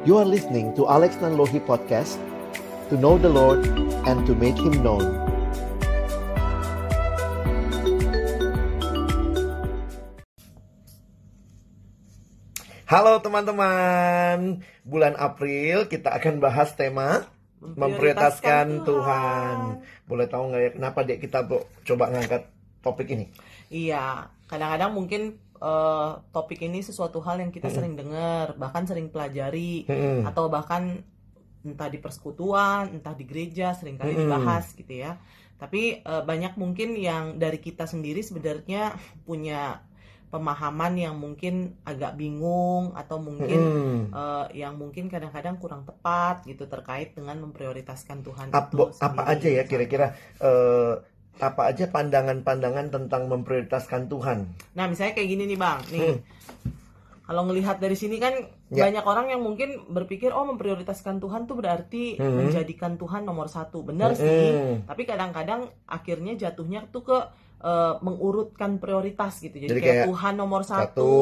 You are listening to Alex Nanlohi Podcast To know the Lord and to make Him known Halo teman-teman Bulan April kita akan bahas tema Memprioritaskan Tuhan. Boleh tahu nggak ya kenapa dek kita coba ngangkat topik ini? Iya, kadang-kadang mungkin uh, topik ini sesuatu hal yang kita hmm. sering dengar, bahkan sering pelajari, hmm. atau bahkan entah di persekutuan, entah di gereja sering kali hmm. dibahas gitu ya. Tapi uh, banyak mungkin yang dari kita sendiri sebenarnya punya pemahaman yang mungkin agak bingung atau mungkin hmm. uh, yang mungkin kadang-kadang kurang tepat gitu terkait dengan memprioritaskan Tuhan Ap, itu apa aja ya kira-kira uh, apa aja pandangan-pandangan tentang memprioritaskan Tuhan nah misalnya kayak gini nih bang nih hmm. kalau ngelihat dari sini kan ya. banyak orang yang mungkin berpikir oh memprioritaskan Tuhan tuh berarti hmm. menjadikan Tuhan nomor satu benar hmm. sih tapi kadang-kadang akhirnya jatuhnya tuh ke uh, mengurutkan prioritas gitu. Jadi, Jadi kayak, kayak Tuhan nomor satu, satu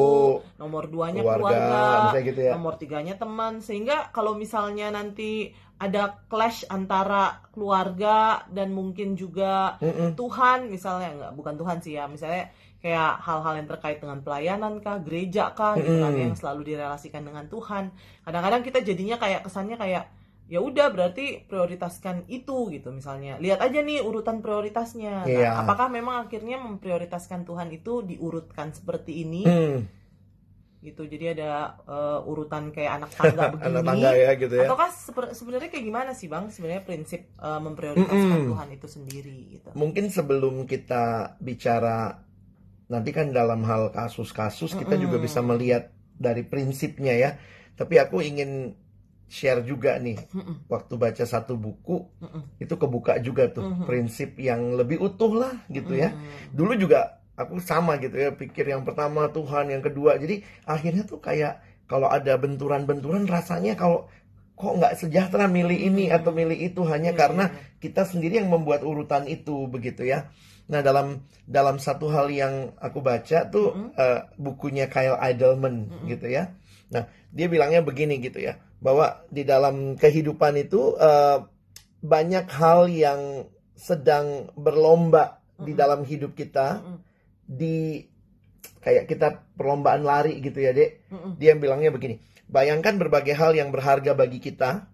nomor duanya keluarga, keluarga gitu ya. nomor tiganya teman. Sehingga kalau misalnya nanti ada clash antara keluarga dan mungkin juga mm -mm. Tuhan, misalnya nggak bukan Tuhan sih ya, misalnya kayak hal-hal yang terkait dengan pelayanan kah, gereja kah, gitu kan yang selalu direlasikan dengan Tuhan. Kadang-kadang kita jadinya kayak kesannya kayak ya udah berarti prioritaskan itu gitu misalnya. Lihat aja nih urutan prioritasnya. Nah, yeah. apakah memang akhirnya memprioritaskan Tuhan itu diurutkan seperti ini? Hmm. gitu. Jadi ada uh, urutan kayak anak tangga begini. anak tangga ya gitu ya. Ataukah sebenarnya kayak gimana sih bang? Sebenarnya prinsip uh, memprioritaskan -hmm. Tuhan itu sendiri gitu. Mungkin sebelum kita bicara nanti kan dalam hal kasus-kasus kita juga bisa melihat dari prinsipnya ya. Tapi aku ingin share juga nih Mm-mm. waktu baca satu buku Mm-mm. itu kebuka juga tuh Mm-mm. prinsip yang lebih utuh lah gitu ya dulu juga aku sama gitu ya pikir yang pertama Tuhan yang kedua jadi akhirnya tuh kayak kalau ada benturan-benturan rasanya kalau kok nggak sejahtera milih ini atau milih itu hanya yeah, karena yeah. kita sendiri yang membuat urutan itu begitu ya nah dalam dalam satu hal yang aku baca tuh mm-hmm. uh, bukunya Kyle Idleman mm-hmm. gitu ya nah dia bilangnya begini gitu ya bahwa di dalam kehidupan itu uh, banyak hal yang sedang berlomba mm-hmm. di dalam hidup kita mm-hmm. di kayak kita perlombaan lari gitu ya dek mm-hmm. dia bilangnya begini bayangkan berbagai hal yang berharga bagi kita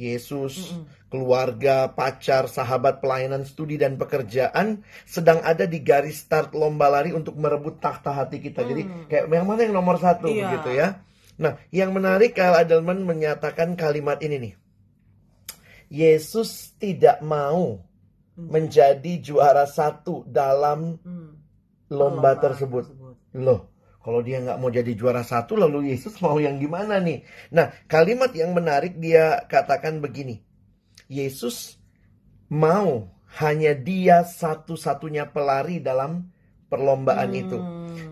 Yesus, mm-hmm. keluarga, pacar, sahabat, pelayanan, studi dan pekerjaan sedang ada di garis start lomba lari untuk merebut tahta hati kita. Mm. Jadi kayak yang mana yang nomor satu iya. gitu ya? Nah, yang menarik Kyle Adelman menyatakan kalimat ini nih. Yesus tidak mau menjadi juara satu dalam hmm. lomba, tersebut. Loh, kalau dia nggak mau jadi juara satu, lalu Yesus mau yang gimana nih? Nah, kalimat yang menarik dia katakan begini. Yesus mau hanya dia satu-satunya pelari dalam perlombaan hmm. itu.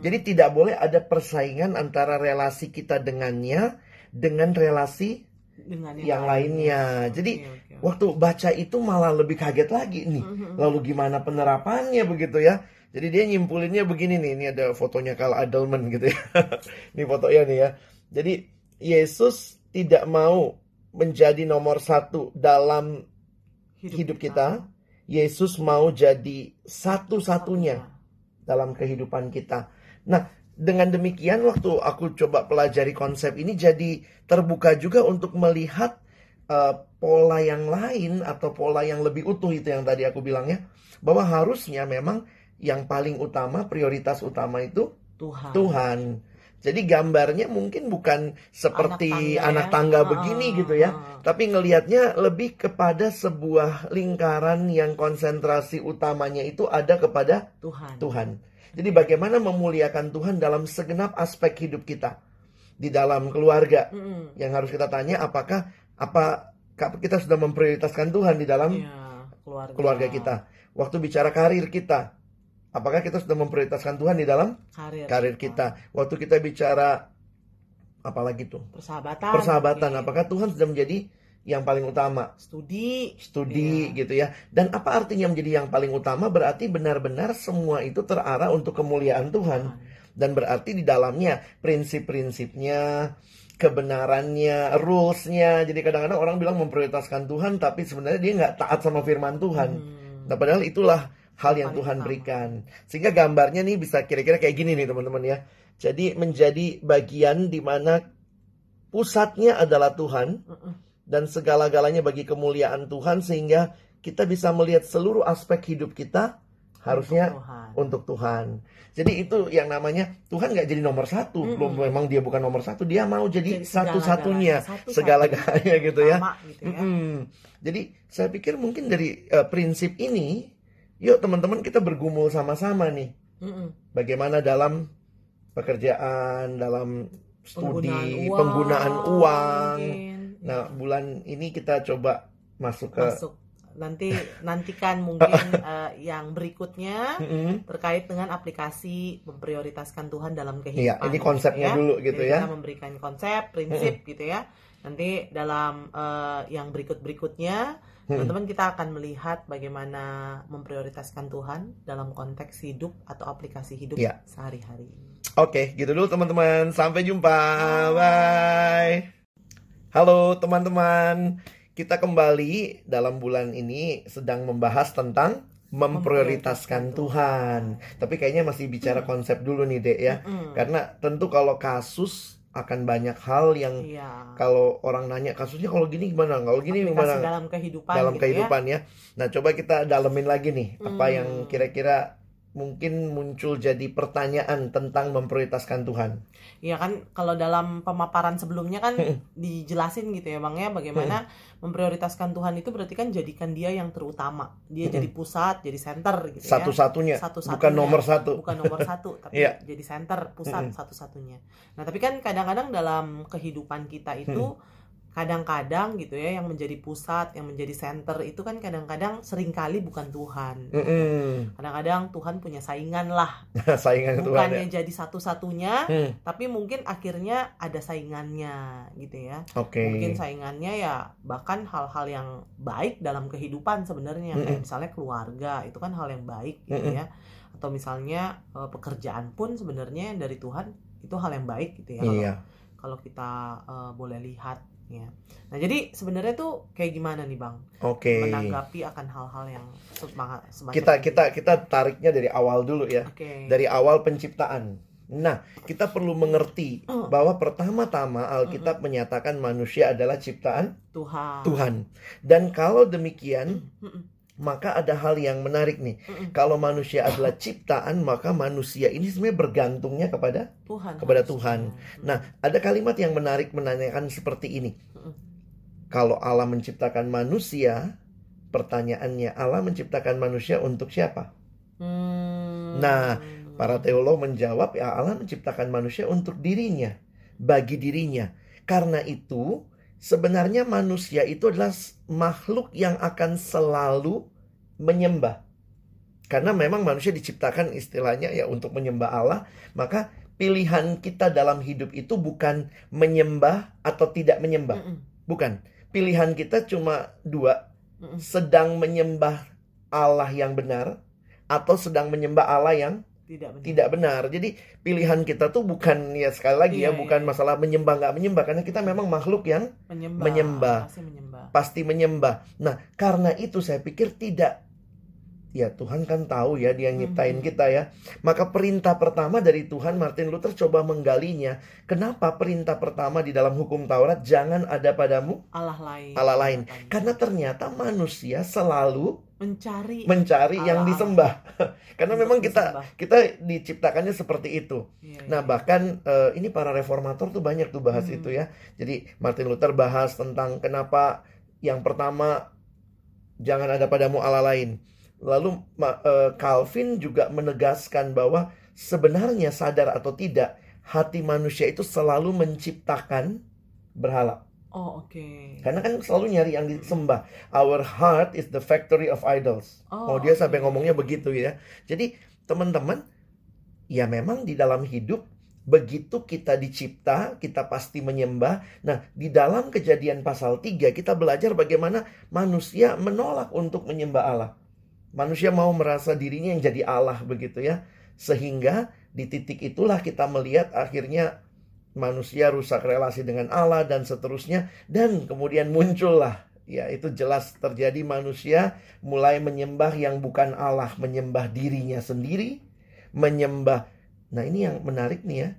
Jadi tidak boleh ada persaingan antara relasi kita dengannya dengan relasi dengan yang, yang lainnya. lainnya. Jadi okay, okay. waktu baca itu malah lebih kaget lagi nih. Mm-hmm. Lalu gimana penerapannya begitu ya? Jadi dia nyimpulinnya begini nih. Ini ada fotonya Carl Adelman gitu ya. ini fotonya nih ya. Jadi Yesus tidak mau menjadi nomor satu dalam hidup, hidup kita. kita. Yesus mau jadi satu-satunya dalam kehidupan kita. Nah, dengan demikian waktu aku coba pelajari konsep ini jadi terbuka juga untuk melihat uh, pola yang lain atau pola yang lebih utuh itu yang tadi aku bilang ya bahwa harusnya memang yang paling utama prioritas utama itu Tuhan. Tuhan. Jadi gambarnya mungkin bukan seperti anak tangga, anak tangga ya? begini gitu ya, tapi ngelihatnya lebih kepada sebuah lingkaran yang konsentrasi utamanya itu ada kepada Tuhan. Tuhan. Jadi bagaimana memuliakan Tuhan dalam segenap aspek hidup kita di dalam keluarga. Mm. Yang harus kita tanya apakah apa kita sudah memprioritaskan Tuhan di dalam yeah, keluarga. keluarga kita. Waktu bicara karir kita, Apakah kita sudah memprioritaskan Tuhan di dalam karir, karir kita? Waktu kita bicara apalagi tuh? Persahabatan. Persahabatan. Okay. Apakah Tuhan sudah menjadi yang paling utama? Studi. Studi yeah. gitu ya. Dan apa artinya menjadi yang paling utama? Berarti benar-benar semua itu terarah untuk kemuliaan Tuhan. Dan berarti di dalamnya prinsip-prinsipnya, kebenarannya, rulesnya. Jadi kadang-kadang orang bilang memprioritaskan Tuhan, tapi sebenarnya dia nggak taat sama firman Tuhan. Hmm. Nah padahal itulah hal yang Tuhan berikan. Sehingga gambarnya nih bisa kira-kira kayak gini nih teman-teman ya. Jadi menjadi bagian di mana pusatnya adalah Tuhan dan segala-galanya bagi kemuliaan Tuhan sehingga kita bisa melihat seluruh aspek hidup kita harusnya untuk Tuhan. Untuk Tuhan. Jadi itu yang namanya Tuhan nggak jadi nomor satu. Mm -hmm. memang dia bukan nomor satu, dia mau jadi, jadi satu-satunya, satu segala-galanya gitu ya. gitu ya. Mm -hmm. Jadi saya pikir mungkin dari uh, prinsip ini, yuk teman-teman kita bergumul sama-sama nih. Mm -hmm. Bagaimana dalam pekerjaan, dalam studi, penggunaan uang. Penggunaan uang. Nah bulan ini kita coba masuk ke masuk nanti nantikan mungkin uh, yang berikutnya terkait dengan aplikasi memprioritaskan Tuhan dalam kehidupan. Iya, ini konsepnya ya. dulu gitu Jadi ya. Kita memberikan konsep, prinsip gitu ya. Nanti dalam uh, yang berikut-berikutnya teman-teman kita akan melihat bagaimana memprioritaskan Tuhan dalam konteks hidup atau aplikasi hidup ya. sehari-hari. Oke, gitu dulu teman-teman. Sampai jumpa. Bye. Halo teman-teman. Kita kembali dalam bulan ini sedang membahas tentang memprioritaskan Tuhan. Tapi kayaknya masih bicara konsep dulu nih, Dek ya. Karena tentu kalau kasus akan banyak hal yang iya. kalau orang nanya kasusnya kalau gini gimana kalau gini Aplikasi gimana dalam kehidupan dalam gitu ya. kehidupan ya. ya nah coba kita dalemin lagi nih hmm. apa yang kira-kira mungkin muncul jadi pertanyaan tentang memprioritaskan Tuhan. Iya kan kalau dalam pemaparan sebelumnya kan dijelasin gitu ya Bang ya bagaimana memprioritaskan Tuhan itu berarti kan jadikan dia yang terutama. Dia jadi pusat, jadi center gitu ya. Satu-satunya. Satu-satunya. Bukan nomor satu. Bukan nomor satu, tapi yeah. jadi center, pusat satu-satunya. Nah, tapi kan kadang-kadang dalam kehidupan kita itu kadang-kadang gitu ya yang menjadi pusat yang menjadi center itu kan kadang-kadang sering kali bukan Tuhan kadang-kadang Tuhan punya saingan lah saingan bukannya Tuhan, ya? jadi satu-satunya hmm. tapi mungkin akhirnya ada saingannya gitu ya okay. mungkin saingannya ya bahkan hal-hal yang baik dalam kehidupan sebenarnya hmm. kayak misalnya keluarga itu kan hal yang baik gitu hmm. ya atau misalnya uh, pekerjaan pun sebenarnya dari Tuhan itu hal yang baik gitu ya iya. kalau kita uh, boleh lihat ya. Nah jadi sebenarnya tuh kayak gimana nih bang? Oke. Okay. Menanggapi akan hal-hal yang semacam kita kita kita tariknya dari awal dulu ya. Okay. Dari awal penciptaan. Nah kita perlu mengerti uh. bahwa pertama-tama Alkitab uh -uh. menyatakan manusia adalah ciptaan Tuhan. Tuhan. Dan kalau demikian. Uh -uh maka ada hal yang menarik nih. Mm -mm. Kalau manusia adalah ciptaan, maka manusia ini sebenarnya bergantungnya kepada Tuhan. Kepada Tuhan. Mm Nah, ada kalimat yang menarik menanyakan seperti ini. Mm -mm. Kalau Allah menciptakan manusia, pertanyaannya Allah menciptakan manusia untuk siapa? Mm. Nah, para teolog menjawab ya Allah menciptakan manusia untuk dirinya, bagi dirinya. Karena itu, sebenarnya manusia itu adalah makhluk yang akan selalu menyembah. Karena memang manusia diciptakan istilahnya ya untuk menyembah Allah, maka pilihan kita dalam hidup itu bukan menyembah atau tidak menyembah. Mm -mm. Bukan. Pilihan kita cuma dua. Mm -mm. Sedang menyembah Allah yang benar atau sedang menyembah Allah yang tidak benar. tidak benar. Jadi pilihan kita tuh bukan ya sekali lagi ya, iya, ya bukan iya. masalah menyembah nggak menyembah karena kita memang makhluk yang menyembah, menyembah. Pasti menyembah. Pasti menyembah. Nah, karena itu saya pikir tidak Ya Tuhan kan tahu ya dia nyiptain mm-hmm. kita ya. Maka perintah pertama dari Tuhan Martin Luther coba menggalinya. Kenapa perintah pertama di dalam hukum Taurat jangan ada padamu Allah lain. Allah lain. Karena ternyata manusia selalu mencari mencari Allah, yang disembah. Karena memang kita kita diciptakannya seperti itu. Iya, nah, iya. bahkan uh, ini para reformator tuh banyak tuh bahas hmm. itu ya. Jadi Martin Luther bahas tentang kenapa yang pertama jangan ada padamu Allah lain Lalu uh, Calvin juga menegaskan bahwa sebenarnya sadar atau tidak hati manusia itu selalu menciptakan berhala. Oh, oke. Okay. Karena kan selalu nyari yang disembah. Our heart is the factory of idols. Oh, oh dia okay. sampai ngomongnya begitu ya. Jadi, teman-teman, ya memang di dalam hidup begitu kita dicipta, kita pasti menyembah. Nah, di dalam kejadian pasal 3 kita belajar bagaimana manusia menolak untuk menyembah Allah. Manusia mau merasa dirinya yang jadi Allah begitu ya. Sehingga di titik itulah kita melihat akhirnya manusia rusak relasi dengan Allah dan seterusnya dan kemudian muncullah ya itu jelas terjadi manusia mulai menyembah yang bukan Allah, menyembah dirinya sendiri, menyembah. Nah, ini yang menarik nih ya.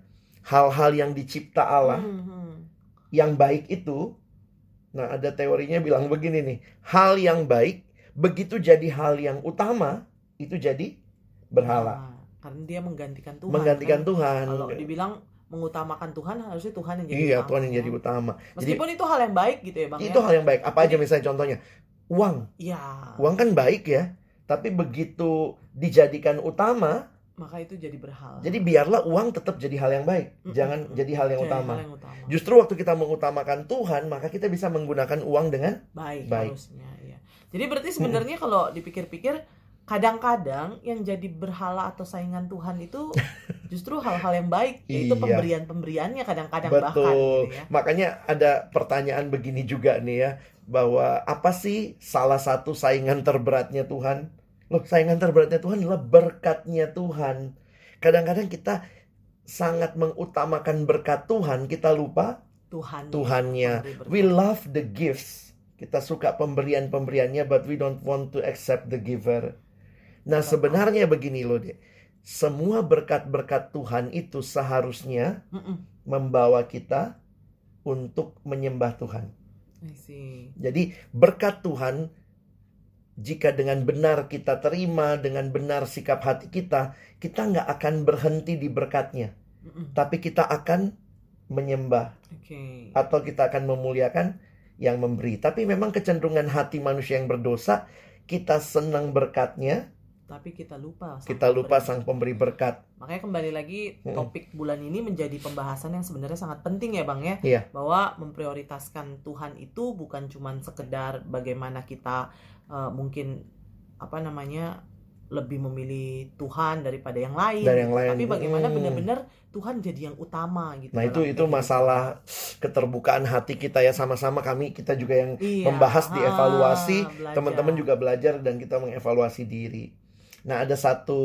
Hal-hal yang dicipta Allah hmm, hmm. yang baik itu nah ada teorinya bilang begini nih, hal yang baik begitu jadi hal yang utama itu jadi berhala. Nah, karena dia menggantikan Tuhan. Menggantikan kan? Tuhan. Kalau dibilang mengutamakan Tuhan harusnya Tuhan yang jadi iya, utama. Tuhan yang jadi utama. Meskipun jadi, itu hal yang baik gitu ya Bang. Itu ya? hal yang baik. Apa jadi, aja misalnya contohnya? Uang. Iya. Uang kan baik ya. Tapi begitu dijadikan utama, maka itu jadi berhala. Jadi biarlah uang tetap jadi hal yang baik, mm -mm. jangan jadi hal yang, jadi utama. hal yang utama. Justru waktu kita mengutamakan Tuhan, maka kita bisa menggunakan uang dengan baik. baik. Harusnya, ya. Jadi berarti sebenarnya kalau dipikir-pikir kadang-kadang yang jadi berhala atau saingan Tuhan itu justru hal-hal yang baik yaitu iya. pemberian-pemberiannya kadang-kadang bahkan gitu ya. Makanya ada pertanyaan begini juga nih ya bahwa apa sih salah satu saingan terberatnya Tuhan? Loh, saingan terberatnya Tuhan adalah berkatnya Tuhan. Kadang-kadang kita sangat mengutamakan berkat Tuhan, kita lupa Tuhan. Tuhannya. We love the gifts. Kita suka pemberian-pemberiannya but we don't want to accept the giver. Nah sebenarnya begini loh deh. Semua berkat-berkat Tuhan itu seharusnya membawa kita untuk menyembah Tuhan. Jadi berkat Tuhan jika dengan benar kita terima, dengan benar sikap hati kita, kita nggak akan berhenti di berkatnya. Tapi kita akan menyembah. Okay. Atau kita akan memuliakan yang memberi. Tapi memang kecenderungan hati manusia yang berdosa, kita senang berkatnya, tapi kita lupa sang kita lupa sang pemberi berkat makanya kembali lagi topik bulan ini menjadi pembahasan yang sebenarnya sangat penting ya bang ya iya. bahwa memprioritaskan Tuhan itu bukan cuma sekedar bagaimana kita uh, mungkin apa namanya lebih memilih Tuhan daripada yang lain. Dari yang lain. Tapi bagaimana hmm. benar-benar Tuhan jadi yang utama gitu. Nah, itu itu masalah keterbukaan hati kita ya sama-sama kami kita juga yang iya. membahas di evaluasi, teman-teman juga belajar dan kita mengevaluasi diri. Nah, ada satu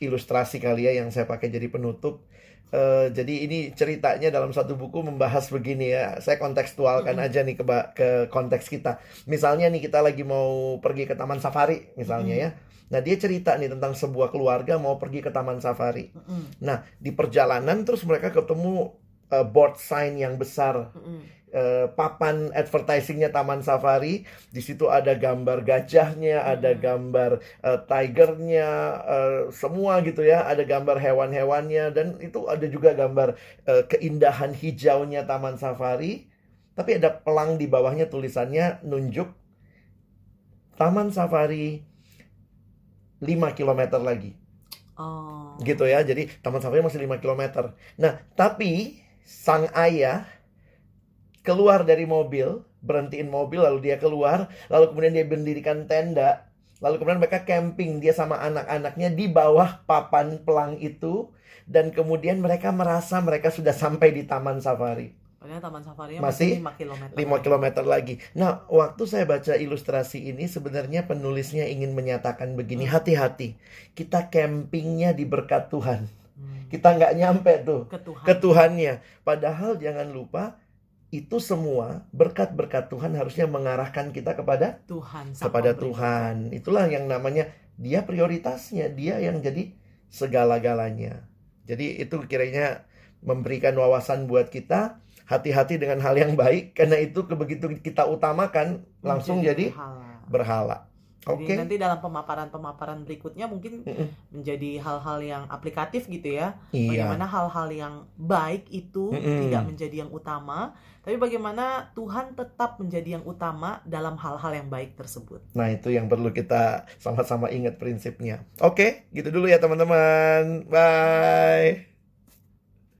ilustrasi kali ya yang saya pakai jadi penutup. Uh, jadi ini ceritanya dalam satu buku membahas begini ya. Saya kontekstualkan mm -hmm. aja nih ke ke konteks kita. Misalnya nih kita lagi mau pergi ke taman safari misalnya mm -hmm. ya. Nah, dia cerita nih tentang sebuah keluarga mau pergi ke taman safari. Mm -hmm. Nah, di perjalanan terus mereka ketemu uh, board sign yang besar. Mm -hmm uh, papan advertisingnya Taman Safari. Di situ ada gambar gajahnya, ada hmm. gambar uh, tigernya, uh, semua gitu ya. Ada gambar hewan-hewannya dan itu ada juga gambar uh, keindahan hijaunya Taman Safari. Tapi ada pelang di bawahnya tulisannya nunjuk Taman Safari 5 km lagi. Oh. Gitu ya. Jadi Taman Safari masih 5 km. Nah, tapi sang ayah keluar dari mobil, berhentiin mobil lalu dia keluar, lalu kemudian dia mendirikan tenda, lalu kemudian mereka camping dia sama anak-anaknya di bawah papan pelang itu dan kemudian mereka merasa mereka sudah sampai di taman safari. Taman safari masih 5 km. 5 km lagi. Nah, waktu saya baca ilustrasi ini sebenarnya penulisnya ingin menyatakan begini, hmm. hati-hati. Hmm. Kita campingnya di berkat Tuhan. Hmm. Kita nggak nyampe tuh ke, Tuhan. ke Tuhannya. Padahal jangan lupa itu semua berkat-berkat Tuhan harusnya mengarahkan kita kepada Tuhan kepada Tuhan. Itulah yang namanya dia prioritasnya, dia yang jadi segala-galanya. Jadi itu kiranya memberikan wawasan buat kita hati-hati dengan hal yang baik karena itu begitu kita utamakan langsung jadi, jadi berhala. berhala. Jadi okay. nanti dalam pemaparan-pemaparan berikutnya mungkin mm -mm. menjadi hal-hal yang aplikatif gitu ya. Iya. Bagaimana hal-hal yang baik itu mm -mm. tidak menjadi yang utama, tapi bagaimana Tuhan tetap menjadi yang utama dalam hal-hal yang baik tersebut. Nah, itu yang perlu kita sama-sama ingat prinsipnya. Oke, okay, gitu dulu ya teman-teman. Bye.